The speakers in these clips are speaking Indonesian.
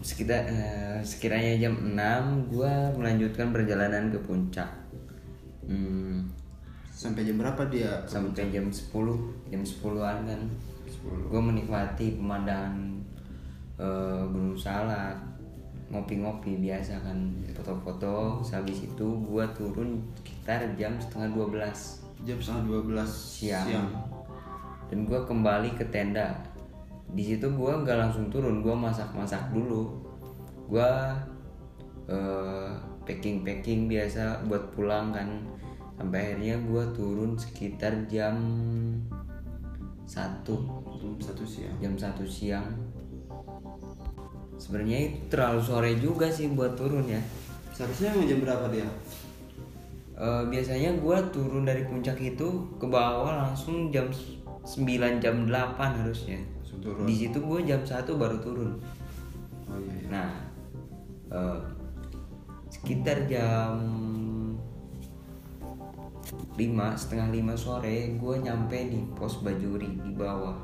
Sekitar eh, sekiranya jam 6 gue melanjutkan perjalanan ke puncak. Hmm, Sampai jam berapa dia? sampai jam 10 jam 10-an kan. 10. gue menikmati pemandangan eh, Gunung Salak. Ngopi-ngopi biasa kan foto-foto. Habis itu gue turun sekitar jam setengah 12 Jam setengah 12 siang, dan gue kembali ke tenda di situ gue nggak langsung turun gue masak-masak dulu. Gue eh, packing packing biasa buat pulang kan. Sampai akhirnya gue turun sekitar jam satu. Jam satu siang. jam satu siang. Sebenarnya itu terlalu sore juga sih buat turun ya. Seharusnya emang jam berapa dia? Eh, biasanya gue turun dari puncak itu ke bawah langsung jam 9 jam 8 harusnya turun. di situ gue jam 1 baru turun Oh iya. iya. nah eh, sekitar jam 5 setengah 5 sore gue nyampe di pos bajuri di bawah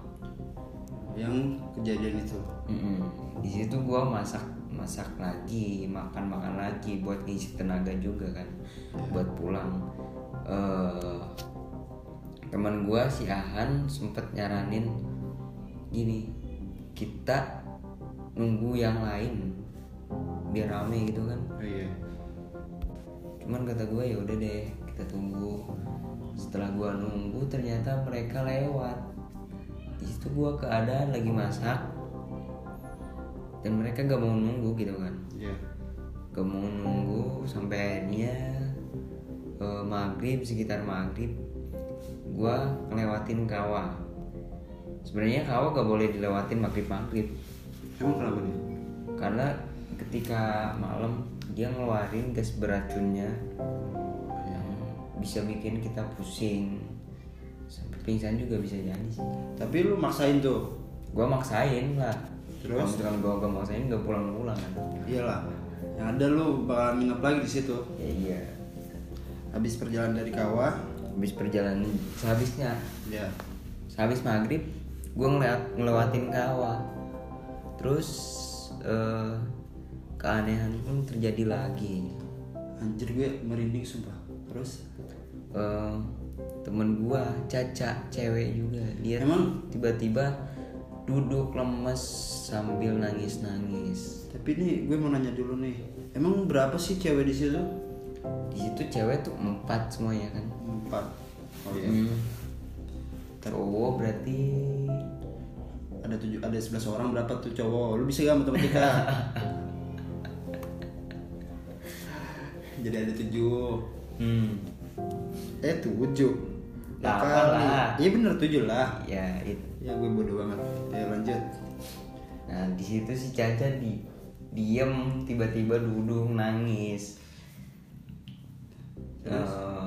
Yang kejadian itu. Mm-mm. di situ gue masak masak lagi makan makan lagi buat ngisi tenaga juga kan buat pulang eh teman gue si Ahan sempet nyaranin gini kita nunggu yang lain biar rame gitu kan. Oh iya. cuman kata gue ya udah deh kita tunggu. Setelah gue nunggu ternyata mereka lewat. Di situ gue keadaan lagi masak. Dan mereka gak mau nunggu gitu kan. Iya. gak mau nunggu sampai akhirnya eh, maghrib sekitar maghrib gue ngelewatin kawah sebenarnya kawah gak boleh dilewatin maghrib maghrib Emang kenapa nih? karena ketika malam dia ngeluarin gas beracunnya yang bisa bikin kita pusing sampai pingsan juga bisa jadi sih Tapi lu maksain tuh. gua maksain lah Terus? kalau gua gak maksain gak pulang-pulang kan Iyalah. Yang ada lu bakal nginep lagi di situ. ya iya Habis perjalanan dari kawah. habis perjalanan sehabisnya Ya. sehabis maghrib gua ngeliat ngelewatin kawah terus eh, keanehan pun terjadi lagi Anjir gue merinding sumpah. Terus? eh, temen gua Caca cewek juga dia Emang? tiba-tiba duduk lemes sambil nangis-nangis Tapi nih gue mau nanya dulu nih. Emang berapa sih cewek di situ? di situ cewek tuh empat semuanya kan Empat. Oh iya. Hmm. Cowok berarti Ada tujuh, ada 11 orang berapa tuh cowok? Lu bisa gak matematika? Jadi ada tujuh. hmm, Eh tujuh. Delapan lah. Iya bener tujuh lah. ya itu Ya gue bodoh banget. Ya lanjut. nah di situ si Caca di diem tiba-tiba duduk nangis Eh,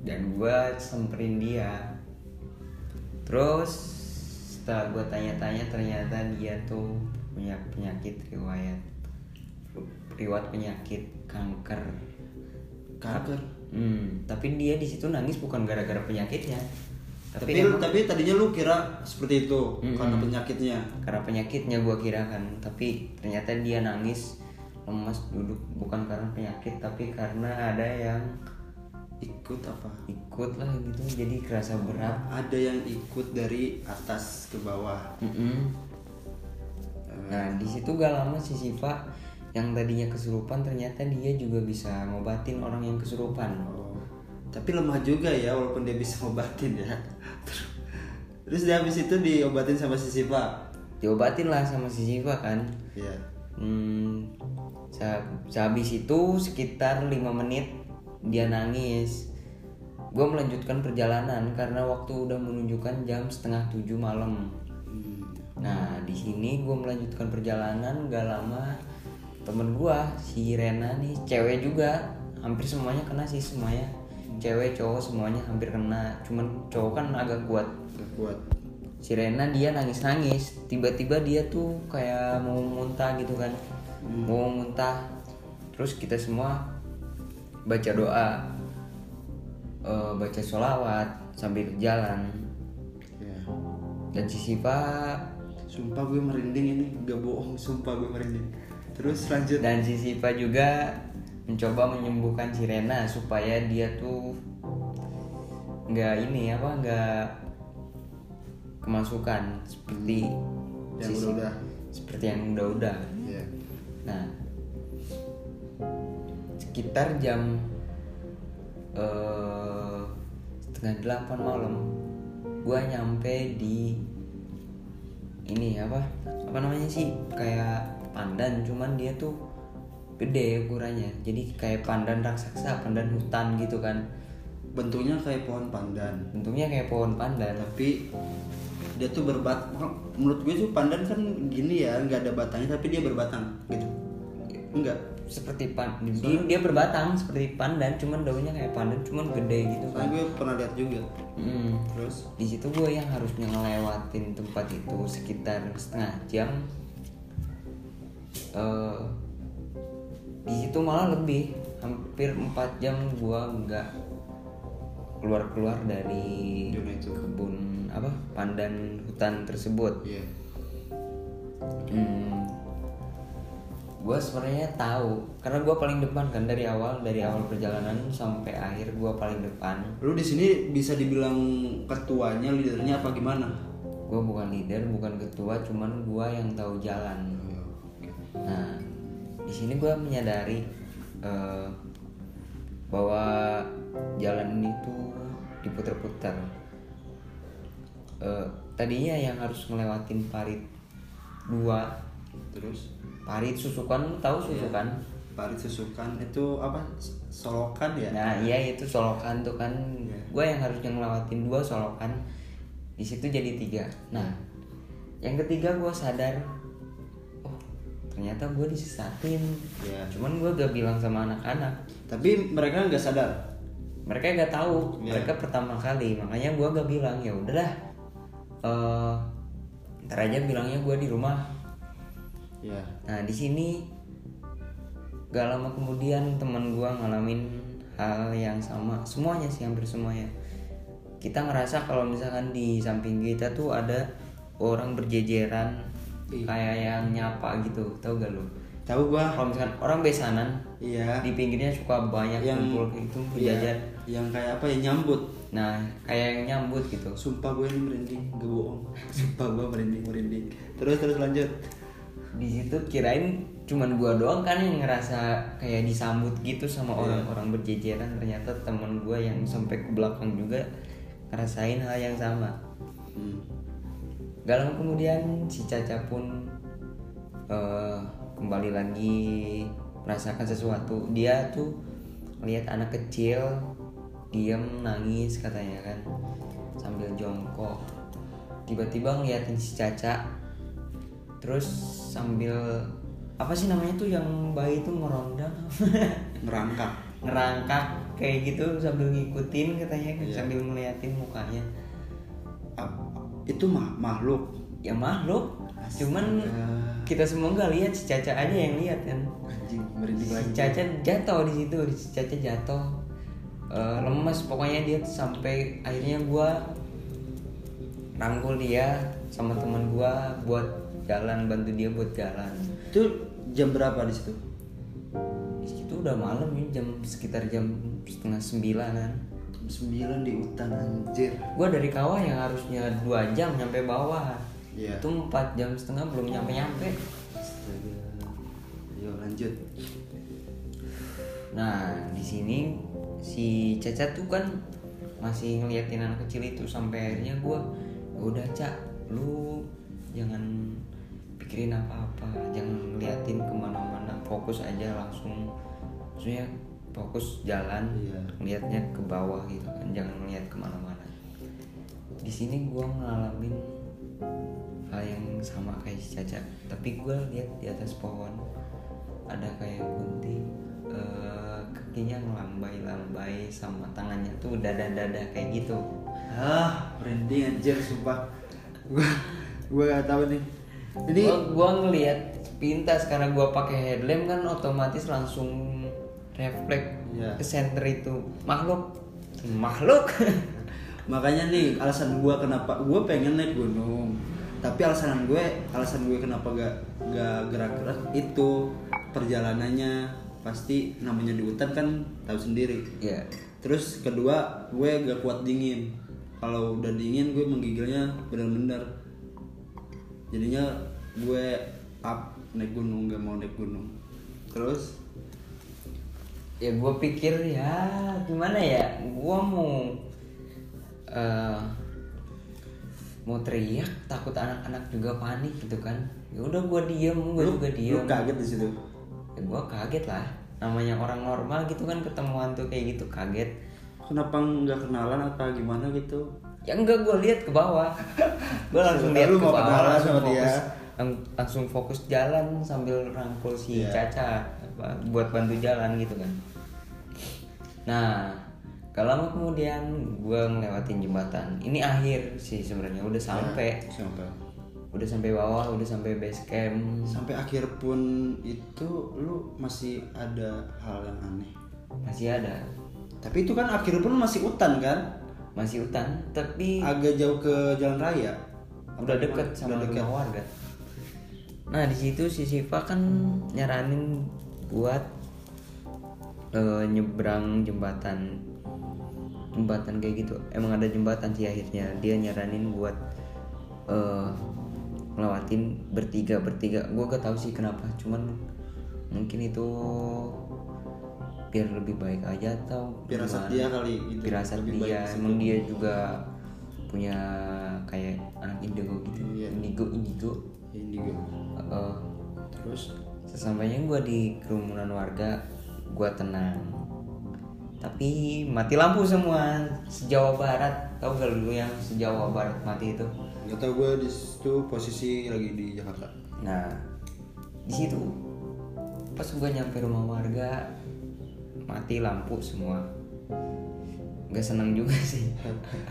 dan gua semperin dia terus setelah gua tanya-tanya ternyata dia tuh punya penyakit riwayat riwayat penyakit kanker Kanker. hmm, tapi dia di situ nangis bukan gara-gara penyakitnya tapi, Tapi emang tapi tadinya lu kira seperti itu Mm-mm. karena penyakitnya. karena penyakitnya gua kira kan tapi ternyata dia nangis lemas duduk bukan karena penyakit tapi karena ada yang Ikut apa? ikut lah gitu jadi kerasa berat Ada yang ikut dari atas ke bawah. Mm-mm. nah di situ gak lama si Siva yang tadinya kesurupan ternyata dia juga bisa ngobatin orang yang kesurupan Oh. Tapi lemah juga ya walaupun dia bisa ngobatin ya. Terus dia habis itu diobatin sama si Siva. diobatin lah sama si Siva kan Iya. Hmm, se- sehabis itu sekitar lima menit dia nangis. Gue melanjutkan perjalanan karena waktu udah menunjukkan jam setengah tujuh malam. Hmm. Nah di sini gue melanjutkan perjalanan gak lama temen gue si Rena nih cewek juga. Hampir semuanya kena sih semuanya. Cewek cowok semuanya hampir kena. Cuman cowok kan agak kuat. Kuat. si Rena dia nangis nangis tiba-tiba dia tuh kayak mau muntah gitu kan. Mau muntah. Terus kita semua baca doa eh, baca sholawat sambil jalan Ya. dan si Siva Sumpah gue merinding ini, gak bohong, sumpah gue merinding. terus lanjut dan si Siva juga mencoba menyembuhkan si Rena supaya dia tuh nggak ini apa nggak kemasukan seperti Yang si- udah-udah. seperti yang udah-udah Iya. nah sekitar jam eh, setengah delapan malam. Gua nyampe di ini apa? Apa namanya sih? Kayak pandan cuman dia tuh gede ukurannya. Jadi kayak pandan raksasa pandan hutan gitu kan. Bentuknya kayak pohon pandan. Bentuknya kayak pohon pandan. Tapi dia tuh berbat menurut gue tuh pandan kan gini ya nggak ada batangnya tapi dia berbatang gitu. Enggak seperti pan. Dia, dia berbatang seperti pandan cuman daunnya kayak pandan cuman gede gitu kan. gue pernah lihat juga. Hmm. terus? Di situ gue yang harusnya ngelewatin tempat itu sekitar setengah jam. Eh, di situ malah lebih. Hampir 4 jam gue nggak keluar keluar dari itu. kebun apa pandan hutan tersebut. Iya. Hmm, gue sebenarnya tahu karena gue paling depan kan dari awal dari awal perjalanan sampai akhir gue paling depan. Lu di sini bisa dibilang ketuanya leadernya apa gimana? Gue bukan leader bukan ketua cuman gue yang tahu jalan. Nah di sini gue menyadari eh, bahwa jalan ini tuh diputer-puter. Eh, tadinya yang harus ngelewatin parit dua terus? Parit susukan lu tahu susukan? Parit susukan itu apa? Solokan ya? Nah iya itu solokan tuh kan. Iya. gue yang harusnya ngelewatin dua solokan di situ jadi tiga. Nah yang ketiga gue sadar oh ternyata gue disesatin Iya. cuman gue gak bilang sama anak-anak. Tapi mereka nggak sadar? Mereka gak tahu. Iya. mereka pertama kali makanya gue gak bilang ya udahlah eh ntar aja bilangnya gue di rumah ya Nah di sini gak lama kemudian teman gua ngalamin hal yang sama. Semuanya sih hampir semuanya. Kita ngerasa kalau misalkan di samping kita tuh ada orang berjejeran Iya. kayak yang nyapa gitu. Tau gak lu? Tahu gua. Kalau misalkan orang besanan iya. di pinggirnya suka banyak yang kumpul gitu iya, berjajar. yang kayak apa ya nyambut. Nah kayak yang nyambut gitu. Sumpah gue ini merinding gak bohong. Sumpah gue merinding merinding. Terus terus lanjut di situ kirain cuman gua doang kan yang ngerasa kayak disambut gitu sama Iya. orang-orang berjejeran ternyata teman gua yang sampai ke belakang juga ngerasain hal yang sama hmm. gak lama kemudian si Caca pun eh, kembali lagi merasakan sesuatu dia tuh melihat anak kecil diam nangis katanya kan sambil jongkok tiba-tiba ngeliatin si Caca terus sambil apa sih namanya tuh yang bayi itu ngerondang ngerangkak. Ngerangkak kayak gitu sambil ngikutin katanya Iya. sambil ngeliatin mukanya. Itu mah makhluk. Ya makhluk. Cuman kita semua nggak lihat si Caca aja yang lihat kan? Anjing merinding si Caca jatuh di situ si Caca jatuh. Eh, lemes pokoknya dia tuh sampai akhirnya gua rangkul dia sama teman gua buat jalan bantu dia buat jalan. Itu jam berapa di situ? Di situ udah malam ya jam sekitar jam setengah sembilanan. 9 di hutan anjir. Gua dari kawah yang harusnya dua jam nyampe bawah. Iya. itu empat jam setengah belum nyampe nyampe Astaga. Ayo lanjut. Nah, di sini si Caca tuh kan masih ngeliatin anak kecil itu sampai akhirnya gua "Ya udah Cak, lu jangan pikirin apa-apa, jangan ngeliatin ke mana-mana, fokus aja langsung, maksudnya fokus jalan, Iya. ngeliatnya ke bawah gitu kan, jangan ngeliat ke mana-mana. Di sini gua ngalamin hal yang sama kayak si Caca, tapi gua lihat di atas pohon ada kayak gunting eh, kakinya ngelambai-lambai sama tangannya tuh dada-dada kayak gitu ah merinding anjir sumpah gua gua gak tahu nih ini gua, gua ngelihat pintas karena gua pakai headlamp kan otomatis langsung refleks Iya. ke center itu. Makhluk. Makhluk. Makanya nih alasan gua kenapa gua pengen naik gunung. Tapi alasan gue alasan gue kenapa gak gak gerak-gerak itu perjalanannya. Pasti namanya di hutan kan tahu sendiri. Ya terus kedua gue gak kuat dingin. Kalau udah dingin gue menggigilnya bener-bener jadinya gue up naik gunung gak mau naik gunung. Terus? Ya gue pikir ya gimana ya? Gue mau eh, mau teriak takut anak-anak juga panik gitu kan. Ya udah gue diem gue lu, juga lu diem. kaget di situ? Ya gue kaget lah. Namanya orang normal gitu kan ketemuan tuh kayak gitu kaget. Kenapa nggak kenalan apa gimana gitu ya enggak gue lihat ke bawah. Gue langsung lihat ke bawah langsung sama dia? fokus lang- langsung fokus jalan sambil rangkul si Iya. Caca apa, buat bantu jalan gitu kan. Nah kalau lama kemudian gue ngelewatin jembatan. Ini akhir sih sebenarnya udah sampai. sampai. Udah sampai bawah udah sampai base camp. Sampai akhir pun itu lu masih ada hal yang aneh? Masih ada. Tapi itu kan akhir pun masih hutan kan masih hutan tapi agak jauh ke jalan raya udah gimana? sama Udah rumah warga. Nah di situ si Siva kan nyaranin buat eh, nyebrang jembatan jembatan kayak gitu. Emang ada jembatan sih akhirnya dia nyaranin buat eh ngelewatin bertiga bertiga. Gue gak tahu sih kenapa, cuman mungkin itu biar lebih baik aja atau gimana. dia kali gitu. Firasat Lebih dia, emang dia juga punya kayak anak indigo gitu. Iya. indigo indigo. Ya, indigo. Uh, terus? Sesampainya gue di kerumunan warga gue tenang. Tapi mati lampu semua sejawa barat. Tahu gak dulu yang sejawa barat mati itu? Nggak tau gue di situ posisi lagi di Jakarta. Nah di situ pas gue nyampe rumah warga mati lampu semua. Gak seneng juga sih.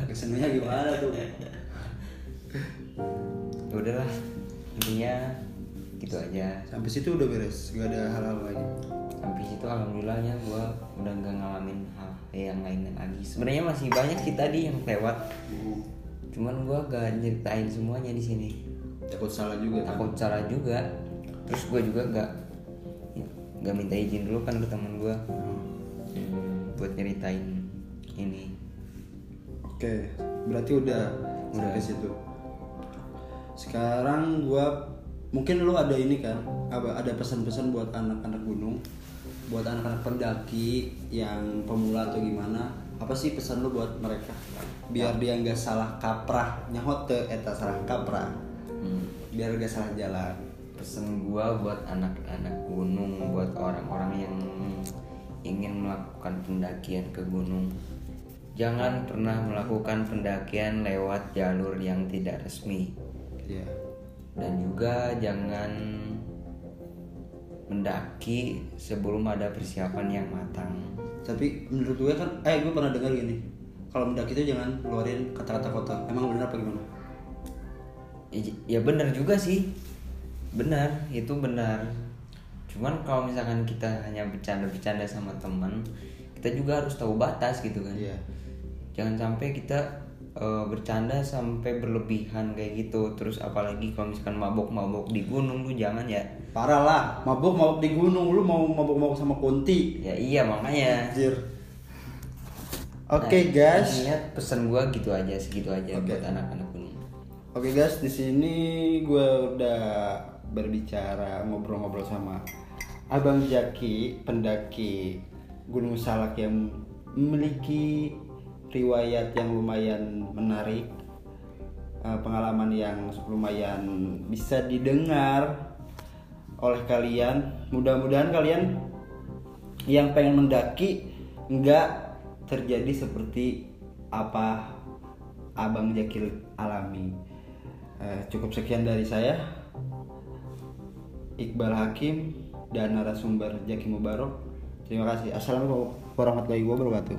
Kesennya gimana tuh? Ya udahlah intinya gitu aja. Sampai situ udah beres gak ada hal-hal lagi sampai situ alhamdulillahnya gue udah nggak ngalamin hal yang lainnya lagi. Sebenarnya masih banyak sih tadi yang lewat. Cuman gue gak nyeritain semuanya di sini. Takut salah juga kan? Takut salah juga. Terus gue juga gak gak minta izin dulu kan ke temen gue buat nyeritain ini. Oke berarti udah Udah. sampai situ. Sekarang gua mungkin lu ada ini kan apa ada pesan-pesan buat anak-anak gunung buat anak-anak pendaki yang pemula atau gimana apa sih pesan lu buat mereka? Biar dia nggak salah kaprah nyahot ke eta salah kaprah. Hmm. biar gak salah jalan. Pesen gue buat anak-anak gunung buat orang-orang yang ingin melakukan pendakian ke gunung. Jangan pernah melakukan pendakian lewat jalur yang tidak resmi. Ya dan juga jangan mendaki sebelum ada persiapan yang matang. Tapi menurut gue kan eh gue pernah dengar gini kalau mendaki itu jangan keluarin kata-kata kotor emang benar apa gimana? I- ya benar juga sih. Benar itu benar cuman kalau misalkan kita hanya bercanda-bercanda sama teman kita juga harus tahu batas gitu kan. Iya. Jangan sampai kita eh, bercanda sampai berlebihan kayak gitu. Terus apalagi kalau misalkan mabok-mabok di gunung tuh jangan ya. Parah lah, mabuk-mabuk di gunung, lu mau mabuk-mabuk sama kunti. ya iya makanya. Anjir. Oke guys, intinya pesan gua gitu aja segitu aja Oke. buat anak-anak gunung. Oke guys, di sini gue udah berbicara ngobrol-ngobrol sama Abang Jaki, pendaki Gunung Salak yang memiliki riwayat yang lumayan menarik, eh, pengalaman yang lumayan bisa didengar oleh kalian. Mudah-mudahan kalian yang pengen mendaki nggak terjadi seperti apa Abang Jakil alami. Eh, cukup sekian dari saya. Iqbal Hakim dan narasumber Jaki Mubarok. Terima kasih. Assalamualaikum warahmatullahi wabarakatuh.